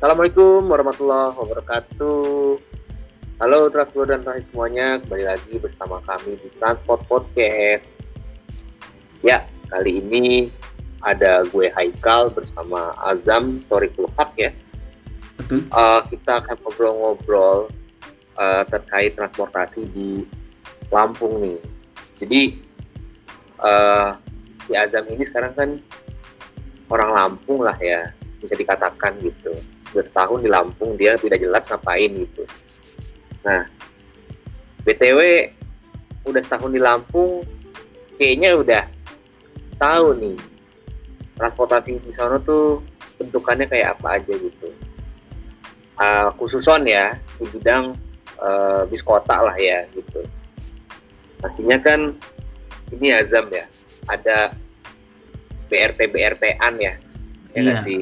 Assalamualaikum warahmatullahi wabarakatuh. Halo transport dan transit semuanya, kembali lagi bersama kami di Transport Podcast. Ya, kali ini ada gue Haikal bersama Azam Torikul Haq ya. Betul. Uh, kita akan ngobrol-ngobrol uh, terkait transportasi di Lampung nih. Jadi uh, si Azam ini sekarang kan orang Lampung lah ya, bisa dikatakan gitu bertahun di Lampung dia tidak jelas ngapain gitu. Nah, BTW udah setahun di Lampung kayaknya udah tahu nih transportasi di sana tuh bentukannya kayak apa aja gitu. Uh, khususon ya di bidang uh, bis kota lah ya gitu. Pastinya kan ini Azam ya, ada BRT BRT-an ya, ya nggak Iya. sih?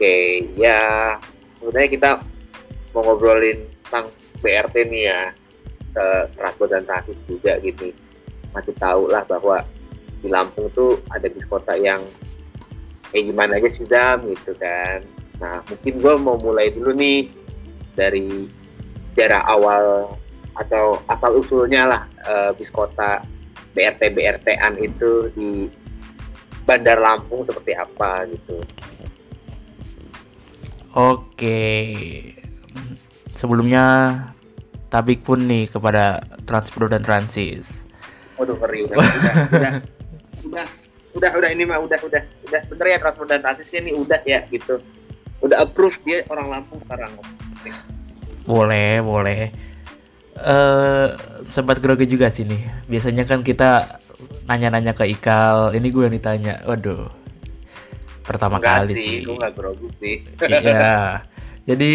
Oke, ya sebenarnya kita mau ngobrolin tentang BRT nih ya transport dan transit juga gitu. Masih tahu lah bahwa di Lampung tuh ada bis kota yang kayak gimana aja sih Dam gitu kan. Nah mungkin gue mau mulai dulu nih dari sejarah awal atau asal usulnya lah eh, bis kota BRT BRT-an itu di Bandar Lampung seperti apa gitu. Oke. Sebelumnya tabik pun nih kepada Transpro dan Transis. Waduh ngeri udah udah udah udah udah udah ini mah udah udah udah bener ya transport dan transisnya nih udah ya gitu udah approve dia orang Lampung sekarang Boleh, boleh. Eh, sempat grogi juga sih nih. Biasanya kan kita nanya-nanya ke Ikal, ini gue yang ditanya. Waduh. Pertama enggak kali sih sih. gue nggak grogi sih Iya. Jadi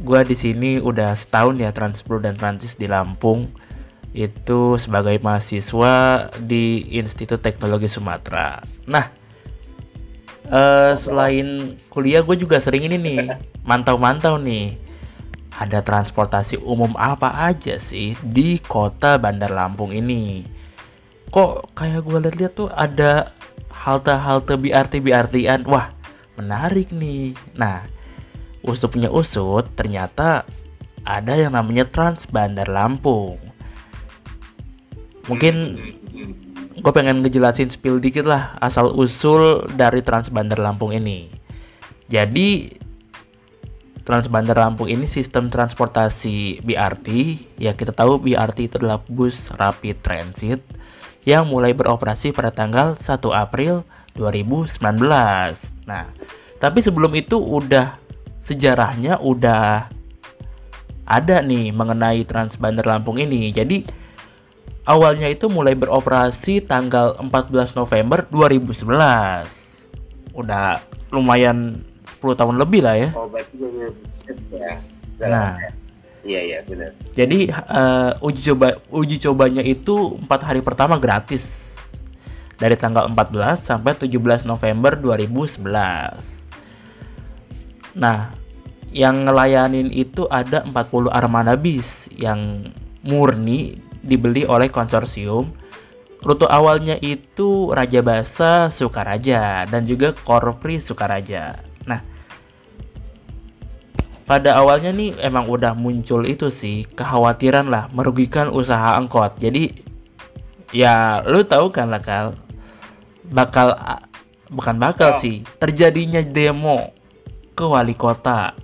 gua di sini udah setahun ya Transpro dan Transis di Lampung itu sebagai mahasiswa di Institut Teknologi Sumatera. Nah, eh, selain kuliah gue juga sering ini nih mantau-mantau nih ada transportasi umum apa aja sih di kota Bandar Lampung ini. Kok kayak gue lihat-lihat tuh ada halte-halte BRT BRT-an. Wah, menarik nih. Nah, usut punya usut, ternyata ada yang namanya Trans Bandar Lampung. Mungkin gue pengen ngejelasin spill dikit lah asal usul dari Trans Bandar Lampung ini. Jadi Trans Bandar Lampung ini sistem transportasi BRT. Ya kita tahu BRT itu adalah bus rapid transit yang mulai beroperasi pada tanggal 1 April 2019. Nah, tapi sebelum itu udah sejarahnya udah ada nih mengenai Trans Bandar Lampung ini. Jadi awalnya itu mulai beroperasi tanggal 14 November 2011. Udah lumayan 10 tahun lebih lah ya. oh berarti ya Nah, ya. iya iya benar jadi eh, uji coba uji cobanya itu empat hari pertama gratis dari tanggal 14 sampai 17 November 2011. Nah, yang ngelayanin itu ada 40 armada bis yang murni dibeli oleh konsorsium. Rute awalnya itu Raja Basa Sukaraja dan juga Korpri Sukaraja. Pada awalnya nih emang udah muncul itu sih kekhawatiran lah merugikan usaha angkot. Jadi ya lu tahu kan lah kal bakal bukan bakal Oh. sih terjadinya demo ke wali kota.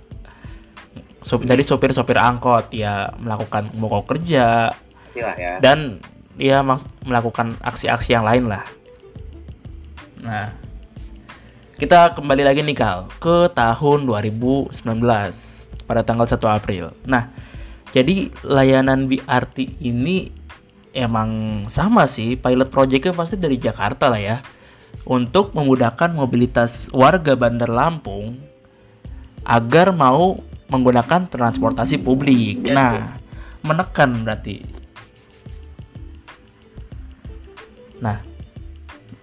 So, dari sopir-sopir angkot ya melakukan mogok kerja ya dan ya melakukan aksi-aksi yang lain lah. Nah, kita kembali lagi nih Kal ke tahun 2019 pada tanggal 1 April. Nah, jadi layanan BRT ini emang sama sih pilot projectnya pasti dari Jakarta lah ya untuk memudahkan mobilitas warga Bandar Lampung agar mau menggunakan transportasi publik. Nah, menekan berarti. Nah,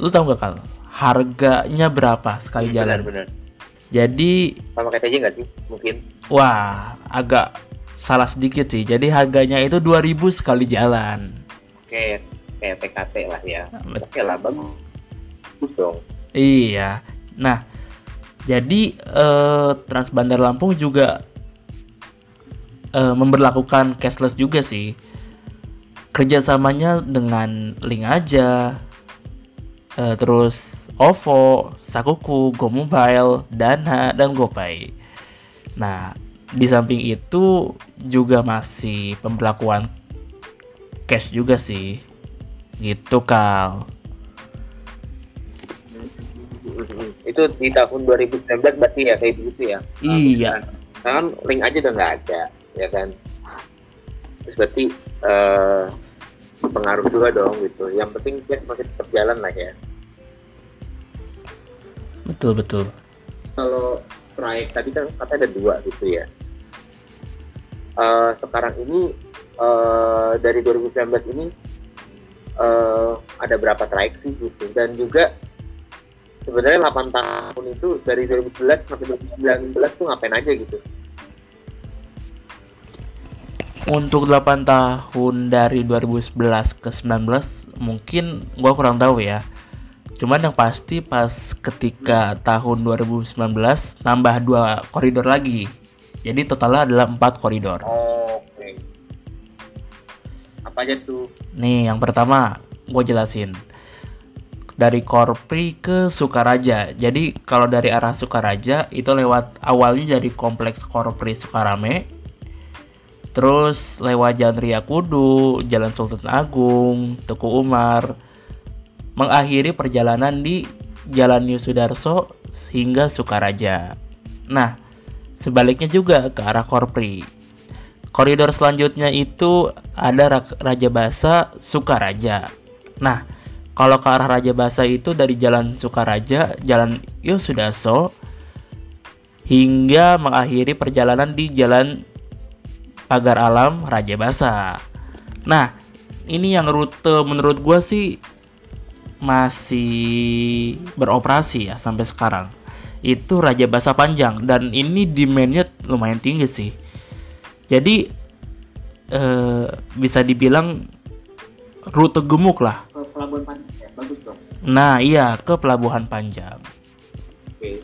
lu tahu nggak kal harganya berapa sekali jalan? benar benar Jadi sama kayak aja nggak sih mungkin Wah, agak salah sedikit sih. Jadi harganya itu 2000 sekali jalan. kayak kayak TKT lah ya Bet- oke lah bagus bagus dong Iya. Nah, Jadi uh, Trans Bandar Lampung juga uh, memberlakukan cashless juga sih. Kerjasamanya dengan link aja, uh, terus OVO, Sakuku, Go Mobile, Dana, dan GoPay. Nah, di samping itu juga masih pemberlakuan cash juga sih. Gitu, Kal. Itu di tahun 2019 berarti ya kayak begitu ya? Iya. Nah, kan link aja udah nggak ada, ya kan? Terus berarti uh, pengaruh juga dong gitu. Yang penting cash masih tetap jalan lah ya. Betul betul. Kalau proyek tadi kan kata ada dua gitu ya. Uh, sekarang ini uh, dari 2019 ini uh, ada berapa trayek sih gitu dan juga sebenarnya 8 tahun itu dari 2011 sampai 2019 tuh ngapain aja gitu untuk 8 tahun dari 2011 ke 19 mungkin gua kurang tahu ya Cuman yang pasti pas ketika tahun 2019 nambah dua koridor lagi. Jadi totalnya adalah empat koridor. Oh, Oke. Okay. Apa aja tuh? Nih, yang pertama gue jelasin. Dari Korpri ke Sukaraja. Jadi kalau dari arah Sukaraja itu lewat awalnya dari kompleks Korpri Sukarame. Terus lewat Jalan Ria Kudu, Jalan Sultan Agung, Tuku Umar, mengakhiri perjalanan di Jalan Yusudarso hingga Sukaraja. Nah, sebaliknya juga ke arah Korpri. Koridor selanjutnya itu ada Raja Basa Sukaraja. Nah, kalau ke arah Raja Basa itu dari Jalan Sukaraja, Jalan Yusudarso hingga mengakhiri perjalanan di Jalan Pagar Alam Raja Basa. Nah, ini yang rute menurut gue sih masih beroperasi ya sampai sekarang. Itu Raja Basa Panjang dan ini demandnya lumayan tinggi sih. Jadi eh, bisa dibilang rute gemuk lah. Ke Pelabuhan Panjang ya bagus dong. Nah iya ke Pelabuhan Panjang. Okay.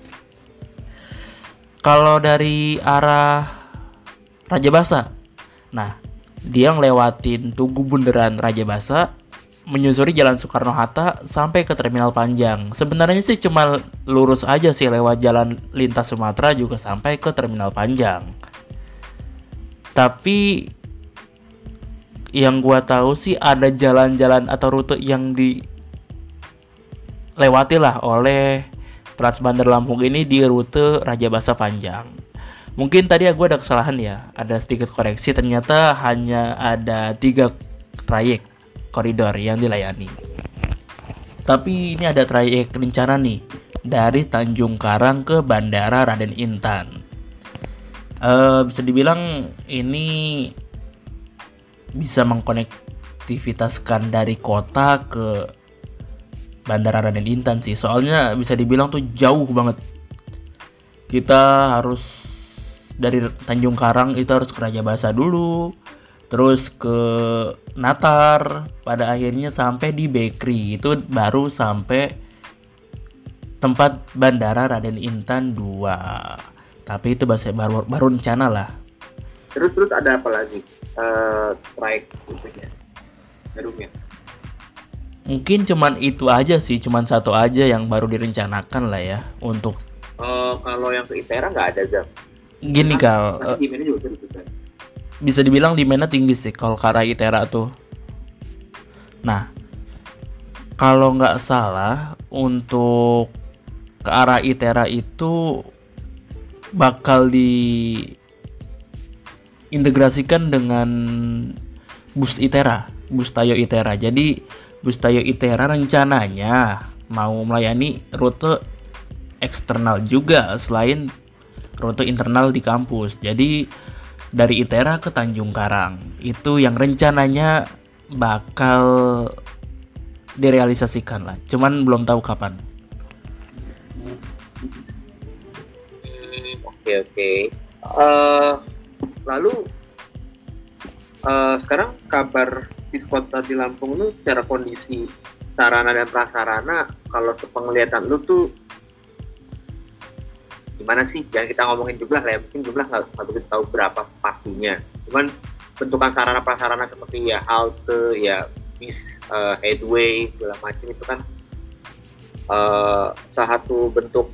kalau dari arah Raja Basa nah dia ngelewatin Tugu Bundaran Raja Basa menyusuri Jalan Soekarno-Hatta sampai ke Terminal Panjang. Sebenarnya sih cuma lurus aja sih lewat jalan lintas Sumatera juga sampai ke Terminal Panjang. Tapi yang gua tahu sih ada jalan-jalan atau rute yang dilewati lah oleh Trans Bandar Lampung ini di rute Raja Basa Panjang. Mungkin tadi gue ada kesalahan ya, ada sedikit koreksi. Ternyata hanya ada tiga trayek koridor yang dilayani. Tapi ini ada trayek rencana nih dari Tanjung Karang ke Bandara Raden Intan. Uh, bisa dibilang ini bisa mengkonektivitaskan dari kota ke Bandara Raden Intan sih. Soalnya bisa dibilang tuh jauh banget. Kita harus dari Tanjung Karang itu harus ke Raja Basa dulu, terus ke Natar pada akhirnya sampai di bakery. Itu baru sampai tempat bandara Raden Intan 2 tapi itu bahasa baru baru rencana lah. Terus terus ada apa lagi? Uh, mungkin cuman itu aja sih cuman satu aja yang baru direncanakan lah ya untuk uh, kalau yang ke Itera nggak ada jam gini kal uh, bisa dibilang demandnya tinggi sih kalau ke arah Itera tuh. Nah, kalau nggak salah untuk ke arah Itera itu bakal diintegrasikan dengan bus Itera, bus Tayo Itera. Jadi bus Tayo Itera rencananya mau melayani rute eksternal juga selain rute internal di kampus. Jadi dari Itera ke Tanjung Karang. Itu yang rencananya bakal direalisasikan lah. Cuman belum tahu kapan. Oke oke. Uh, lalu uh, sekarang kabar kota di Lampung itu secara kondisi sarana dan prasarana kalau sepenglihatan lu tuh gimana sih? Jangan kita ngomongin jumlah lah ya. Mungkin jumlah nggak begitu tahu berapa pastinya. Cuman bentukan sarana prasarana seperti ya halte ya bis uh, headway segala macam itu kan uh, salah satu bentuk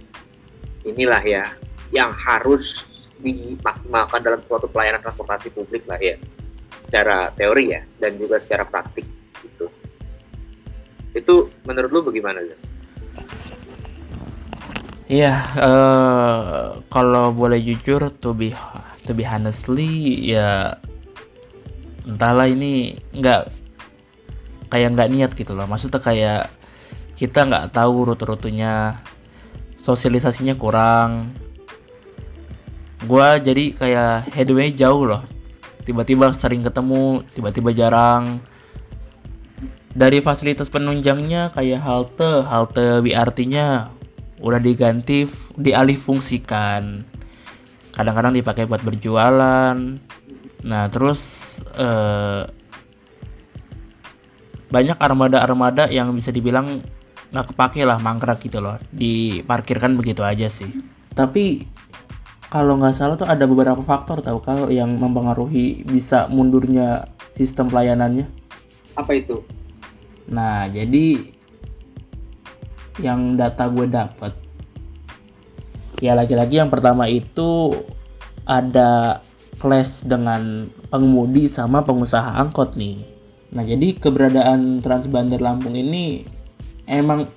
inilah ya yang harus dimaksimalkan dalam suatu pelayanan transportasi publik lah ya. Secara teori ya dan juga secara praktik gitu. Itu menurut lu bagaimana ya? Iya, uh, kalau boleh jujur, to be to be honestly, ya entahlah ini nggak kayak nggak niat gitu loh. Maksudnya kayak kita nggak tahu rute-rutenya, sosialisasinya kurang. Gua jadi kayak headway jauh loh. Tiba-tiba sering ketemu, tiba-tiba jarang. Dari fasilitas penunjangnya kayak halte, halte BRT-nya udah diganti dialih fungsikan kadang-kadang dipakai buat berjualan. Nah terus eh, banyak armada-armada yang bisa dibilang nggak kepake lah mangkrak gitu loh. Diparkirkan begitu aja sih. Tapi kalau nggak salah tuh ada beberapa faktor tahu kalau yang mempengaruhi bisa mundurnya sistem pelayanannya. Apa itu? Nah jadi yang data gue dapat ya lagi-lagi yang pertama itu ada clash dengan pengemudi sama pengusaha angkot nih. Nah jadi keberadaan Transbandar Lampung ini emang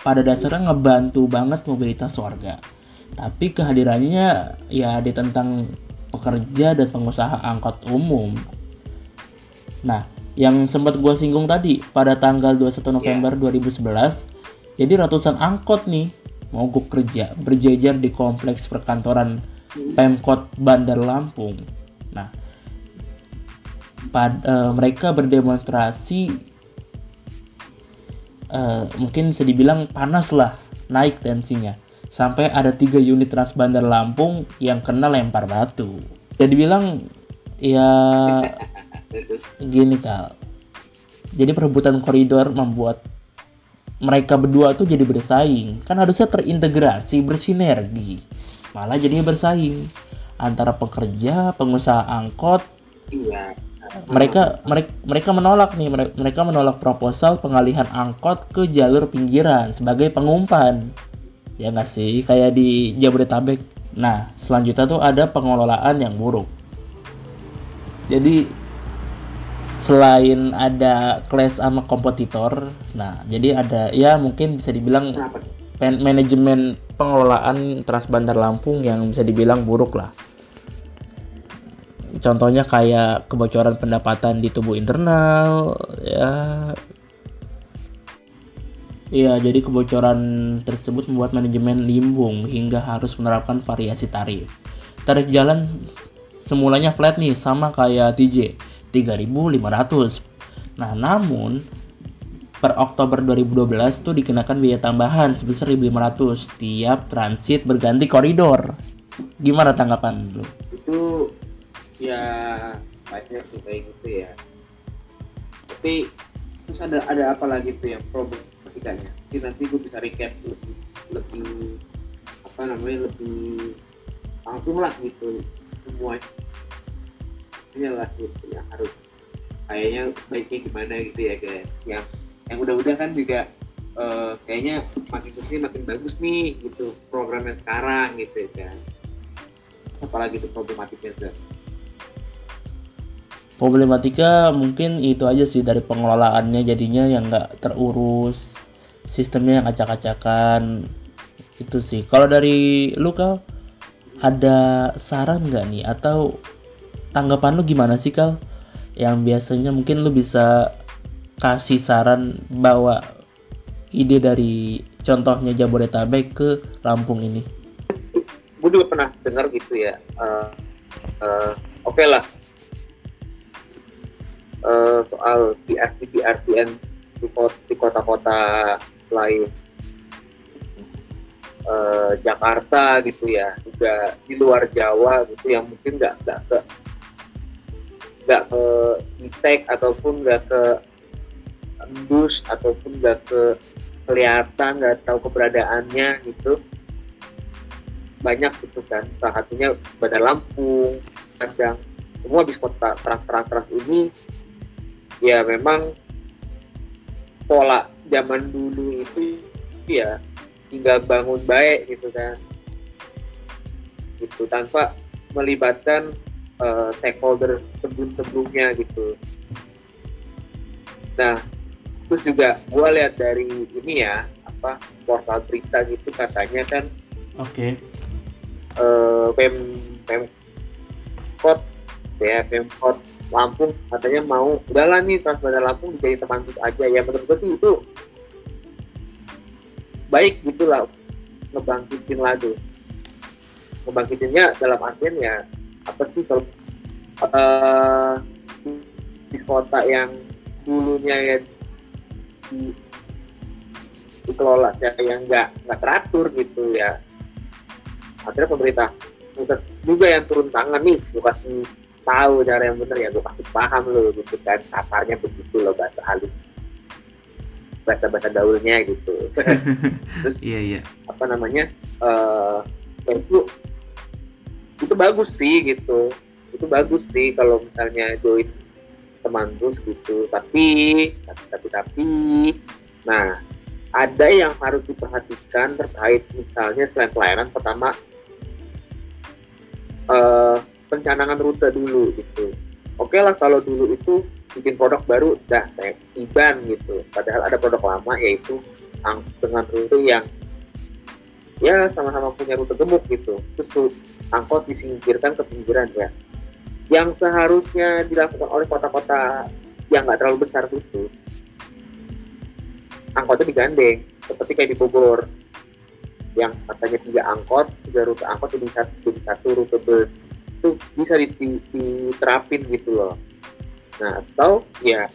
pada dasarnya ngebantu banget mobilitas warga. Tapi kehadirannya ya ditentang pekerja dan pengusaha angkot umum. Nah yang sempat gue singgung tadi pada tanggal 21 November yeah. 2011 jadi ratusan angkot nih mogok kerja berjejer di kompleks perkantoran Pemkot Bandar Lampung. Nah, pad, uh, mereka berdemonstrasi uh, mungkin bisa dibilang panas lah naik tensinya sampai ada tiga unit Trans Bandar Lampung yang kena lempar batu. Jadi bilang ya gini kal. Jadi perebutan koridor membuat mereka berdua tuh jadi bersaing. Kan harusnya terintegrasi bersinergi. Malah jadinya bersaing antara pekerja pengusaha angkot. Iya. Mereka mereka mereka menolak nih mereka menolak proposal pengalihan angkot ke jalur pinggiran sebagai pengumpan. Ya nggak sih? Kayak di Jabodetabek. Nah selanjutnya tuh ada pengelolaan yang buruk. Jadi selain ada clash sama kompetitor nah jadi ada ya mungkin bisa dibilang manajemen pengelolaan Transbandar Lampung yang bisa dibilang buruk lah. Contohnya kayak kebocoran pendapatan di tubuh internal ya. Iya, jadi kebocoran tersebut membuat manajemen limbung hingga harus menerapkan variasi tarif. Tarif jalan semulanya flat nih, sama kayak TJ 3.500. Nah, namun per Oktober 2012 tuh dikenakan biaya tambahan sebesar 1.500 tiap transit berganti koridor. Gimana tanggapan lu? Itu ya banyak sih kayak gitu ya. Tapi terus ada ada apa lagi tuh yang problematikanya? Jadi nanti gue bisa recap lebih lebih apa namanya lebih langsung lah gitu semuanya lah gitu yang harus kayaknya baiknya gimana gitu ya kayak yang yang udah-udah kan juga uh, kayaknya makin ke sini makin bagus nih gitu programnya sekarang gitu ya kan. Apalagi itu problematiknya tuh problematika mungkin itu aja sih dari pengelolaannya jadinya yang nggak terurus sistemnya yang acak-acakan itu sih. Kalau dari lu kal ada saran nggak nih? Atau tanggapan lu gimana sih Kal? Yang biasanya mungkin lu bisa kasih saran bawa ide dari contohnya Jabodetabek ke Lampung ini. Gue juga pernah dengar gitu ya. Uh, uh, Oke okay lah. Uh, soal PRT PRTN di kota-kota selain uh, Jakarta gitu ya juga di luar Jawa gitu yang mungkin nggak nggak nggak ke detect ataupun nggak ke endus ataupun nggak ke kelihatan nggak tahu keberadaannya gitu. Banyak gitu kan. Salah satunya Bandar Lampung Padang. Semua bis kota trans trans trans ini ya memang pola zaman dulu itu ya tinggal bangun baik gitu kan. Gitu tanpa melibatkan uh, stakeholder sebelum-sebelumnya gitu. Nah terus juga gue lihat dari ini ya apa portal berita gitu katanya kan. Oke. Okay. uh, pem pemkot ya pemkot Lampung katanya mau udahlah nih Transbandar Lampung jadi teman aja. Ya menurut gue sih itu baik gitulah ngebangkitin lagi. Ngebangkitinnya dalam artian ya apa sih kalau uh, di kota yang dulunya ya di, dikelola ya yang nggak nggak teratur gitu ya. Akhirnya pemerintah pusat juga yang turun tangan nih gue kasih tahu cara yang benar ya gue kasih paham lo gitu kan kasarnya begitu loh bahasa halus bahasa bahasa daulnya gitu. Terus iya iya. apa namanya uh, itu itu bagus sih gitu. Itu bagus sih kalau misalnya join teman bus gitu tapi tapi tapi tapi. Nah ada yang harus diperhatikan terkait misalnya selain pelayanan pertama uh, pencanangan rute dulu gitu. Oke okay lah kalau dulu itu bikin produk baru dah kayak Iban gitu. Padahal ada produk lama yaitu dengan rute yang ya sama-sama punya rute gemuk gitu. Terus angkot disingkirkan ke pinggiran ya. Yang seharusnya dilakukan oleh kota-kota yang nggak terlalu besar itu angkotnya digandeng seperti kayak di Bogor. Yang katanya tiga angkot tiga rute angkot jadi satu jadi satu rute bus itu bisa diterapin gitu loh. Nah atau ya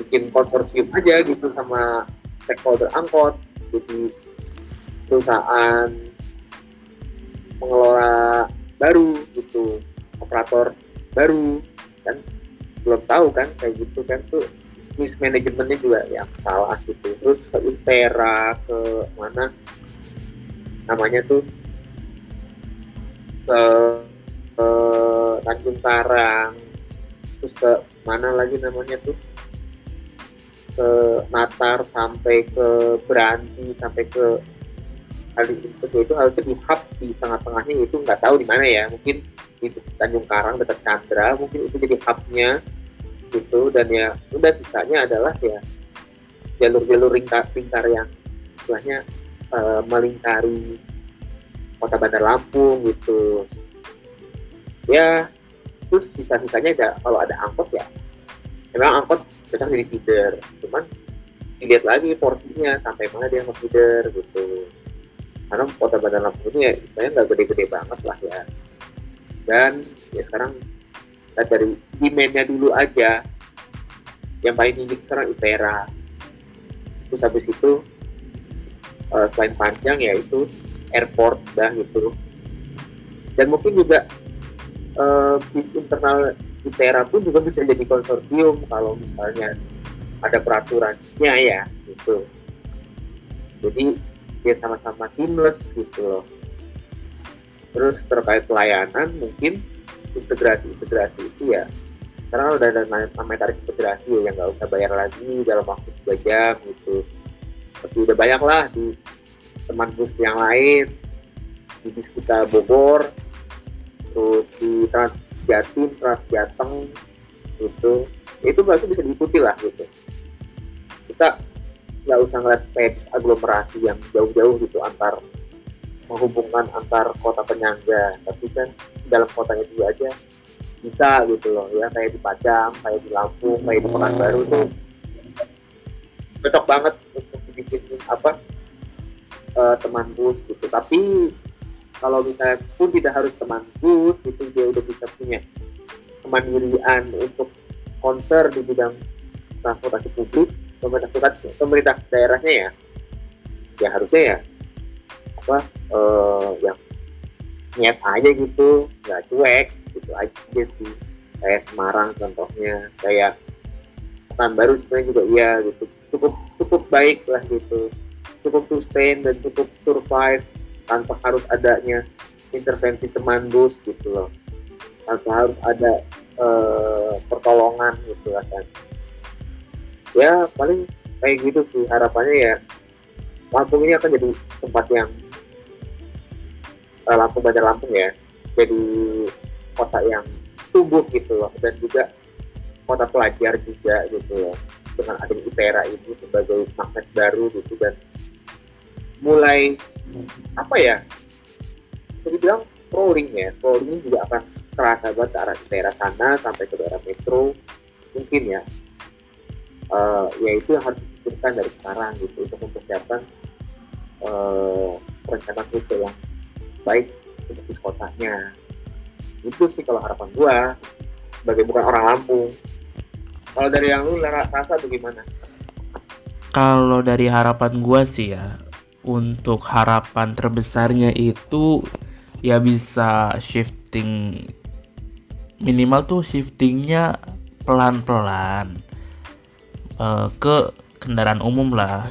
bikin konsorsium aja gitu sama stakeholder angkot jadi perusahaan pengelola baru gitu operator baru kan? Belum tahu kan kayak gitu kan tuh mismanajemennya juga yang salah gitu. Terus ke Intera ke mana? Namanya tuh ke, ke Tanjung Karang. Terus ke mana lagi namanya tuh? Ke Natar sampai ke Beranti sampai ke kali itu itu harusnya di hub di tengah-tengahnya itu nggak tahu di mana ya. Mungkin di Tanjung Karang dekat Chandra mungkin itu jadi hubnya gitu. Dan ya udah sisanya adalah ya jalur-jalur lingkar, lingkar yang istilahnya uh, melingkari kota Bandar Lampung gitu. Ya terus sisa-sisanya ada kalau ada angkot ya memang angkot cocok jadi feeder. Cuman dilihat lagi porsinya sampai mana dia mau feeder gitu karena kota Bandar Lampung ini ya saya nggak gede-gede banget lah ya. Dan ya sekarang kita dari demandnya dulu aja. Yang paling tinggi sekarang ITERA terus habis itu uh, selain panjang ya itu airport dah gitu dan mungkin juga uh, bis internal ITERA pun juga bisa jadi konsorsium kalau misalnya ada peraturannya ya gitu. Jadi dia sama-sama seamless gitu loh. Terus terkait pelayanan mungkin integrasi integrasi itu ya sekarang udah ada namanya tarif integrasi ya yang nggak usah bayar lagi dalam waktu dua jam gitu. Tapi udah banyak lah di teman bus yang lain di bis kita Bogor terus di Trans Jatim, Trans Jateng gitu. Itu berarti bisa diikuti lah gitu. Kita nggak usah ngeliat kayak aglomerasi yang jauh-jauh gitu antar menghubungkan antar kota penyangga. Tapi kan dalam kotanya juga aja bisa gitu loh ya. Kayak di Padang kayak di Lampung kayak di Pekanbaru tuh cocok banget untuk dibikin apa uh, teman bus gitu. Tapi kalau misalnya pun tidak harus teman bus gitu dia udah bisa punya kemandirian untuk konser di bidang transportasi publik pemerintah pemerintah daerahnya ya. Ya harusnya ya apa uh, yang niat aja gitu nggak cuek gitu aja sih. Kayak Semarang contohnya kayak baru sebenarnya juga iya gitu. Cukup cukup baik lah gitu. Cukup sustain dan cukup survive tanpa harus adanya intervensi teman bus gitu loh. Tanpa harus ada uh, pertolongan gitu lah kan ya paling kayak gitu sih harapannya ya Lampung ini akan jadi tempat yang uh, Lampung Bandar Lampung ya jadi kota yang tumbuh gitu loh dan juga kota pelajar juga gitu loh dengan adanya ITERA ini sebagai magnet baru gitu dan mulai apa ya bisa dibilang scrolling ya scrolling juga akan terasa banget ke arah daerah sana sampai ke daerah metro mungkin ya uh, ya itu harus dipikirkan dari sekarang gitu untuk mempersiapkan uh, rencana rute yang baik untuk bis kotanya. Itu sih kalau harapan gua sebagai bukan orang Lampung. Kalau dari yang lu rasa bagaimana kalau dari harapan gua sih ya untuk harapan terbesarnya itu ya bisa shifting minimal tuh shiftingnya pelan-pelan uh, ke kendaraan umum lah.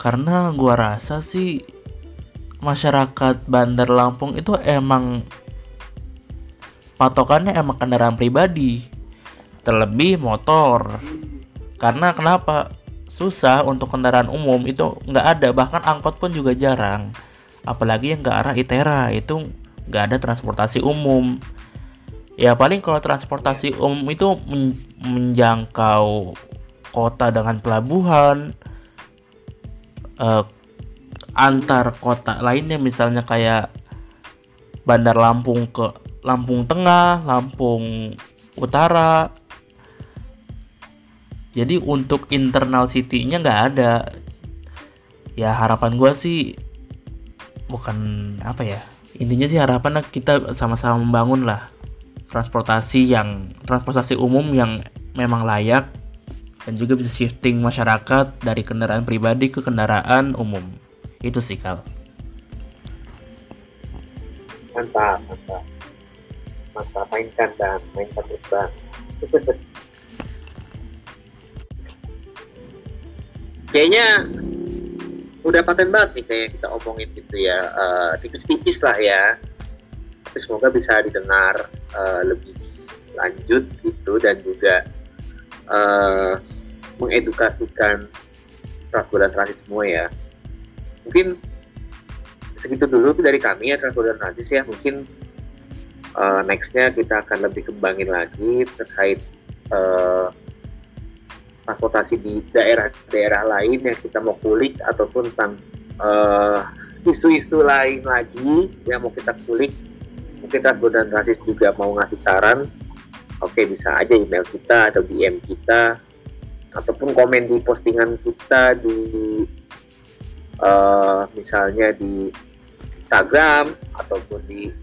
Karena gua rasa sih masyarakat Bandar Lampung itu emang patokannya emang kendaraan pribadi terlebih motor. Karena kenapa? Susah untuk kendaraan umum itu nggak ada bahkan angkot pun juga jarang. Apalagi yang ke arah ITERA itu nggak ada transportasi umum ya paling kalau transportasi umum itu men menjangkau kota dengan pelabuhan uh, antar kota lainnya misalnya kayak Bandar Lampung ke Lampung Tengah, Lampung Utara, jadi untuk internal city-nya nggak ada. Ya harapan gue sih bukan apa ya intinya sih harapan kita sama-sama membangun lah transportasi yang transportasi umum yang memang layak dan juga bisa shifting masyarakat dari kendaraan pribadi ke kendaraan umum. Itu sih kal. Mantap mantap. Mantap mainkan dan mainkan terus bang. Kayaknya udah paten banget nih kayak kita omongin gitu ya. Uh, tipis-tipis lah ya semoga bisa didengar uh, lebih lanjut gitu dan juga uh, mengedukasikan transbulan transit semua ya. Mungkin segitu dulu dari kami ya transbulan transit ya. Mungkin uh, nextnya kita akan lebih kembangin lagi terkait uh, transportasi di daerah-daerah lain yang kita mau kulik ataupun tentang uh, isu-isu lain lagi yang mau kita kulik mungkin Rasbo dan Rasis juga mau ngasih saran. Oke bisa aja email kita atau DM kita ataupun komen di postingan kita di uh, misalnya di Instagram ataupun di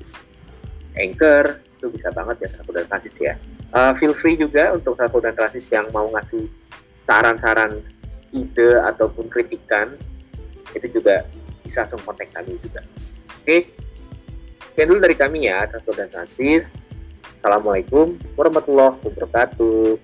Anchor. Itu bisa banget ya Rasbo dan Rasis ya. Uh, feel free juga untuk Rasbo dan Rasis yang mau ngasih saran-saran ide ataupun kritikan itu juga bisa langsung kontak kami juga. Oke, sekian dulu dari kami ya, Transport dan Transis. Assalamualaikum warahmatullahi wabarakatuh.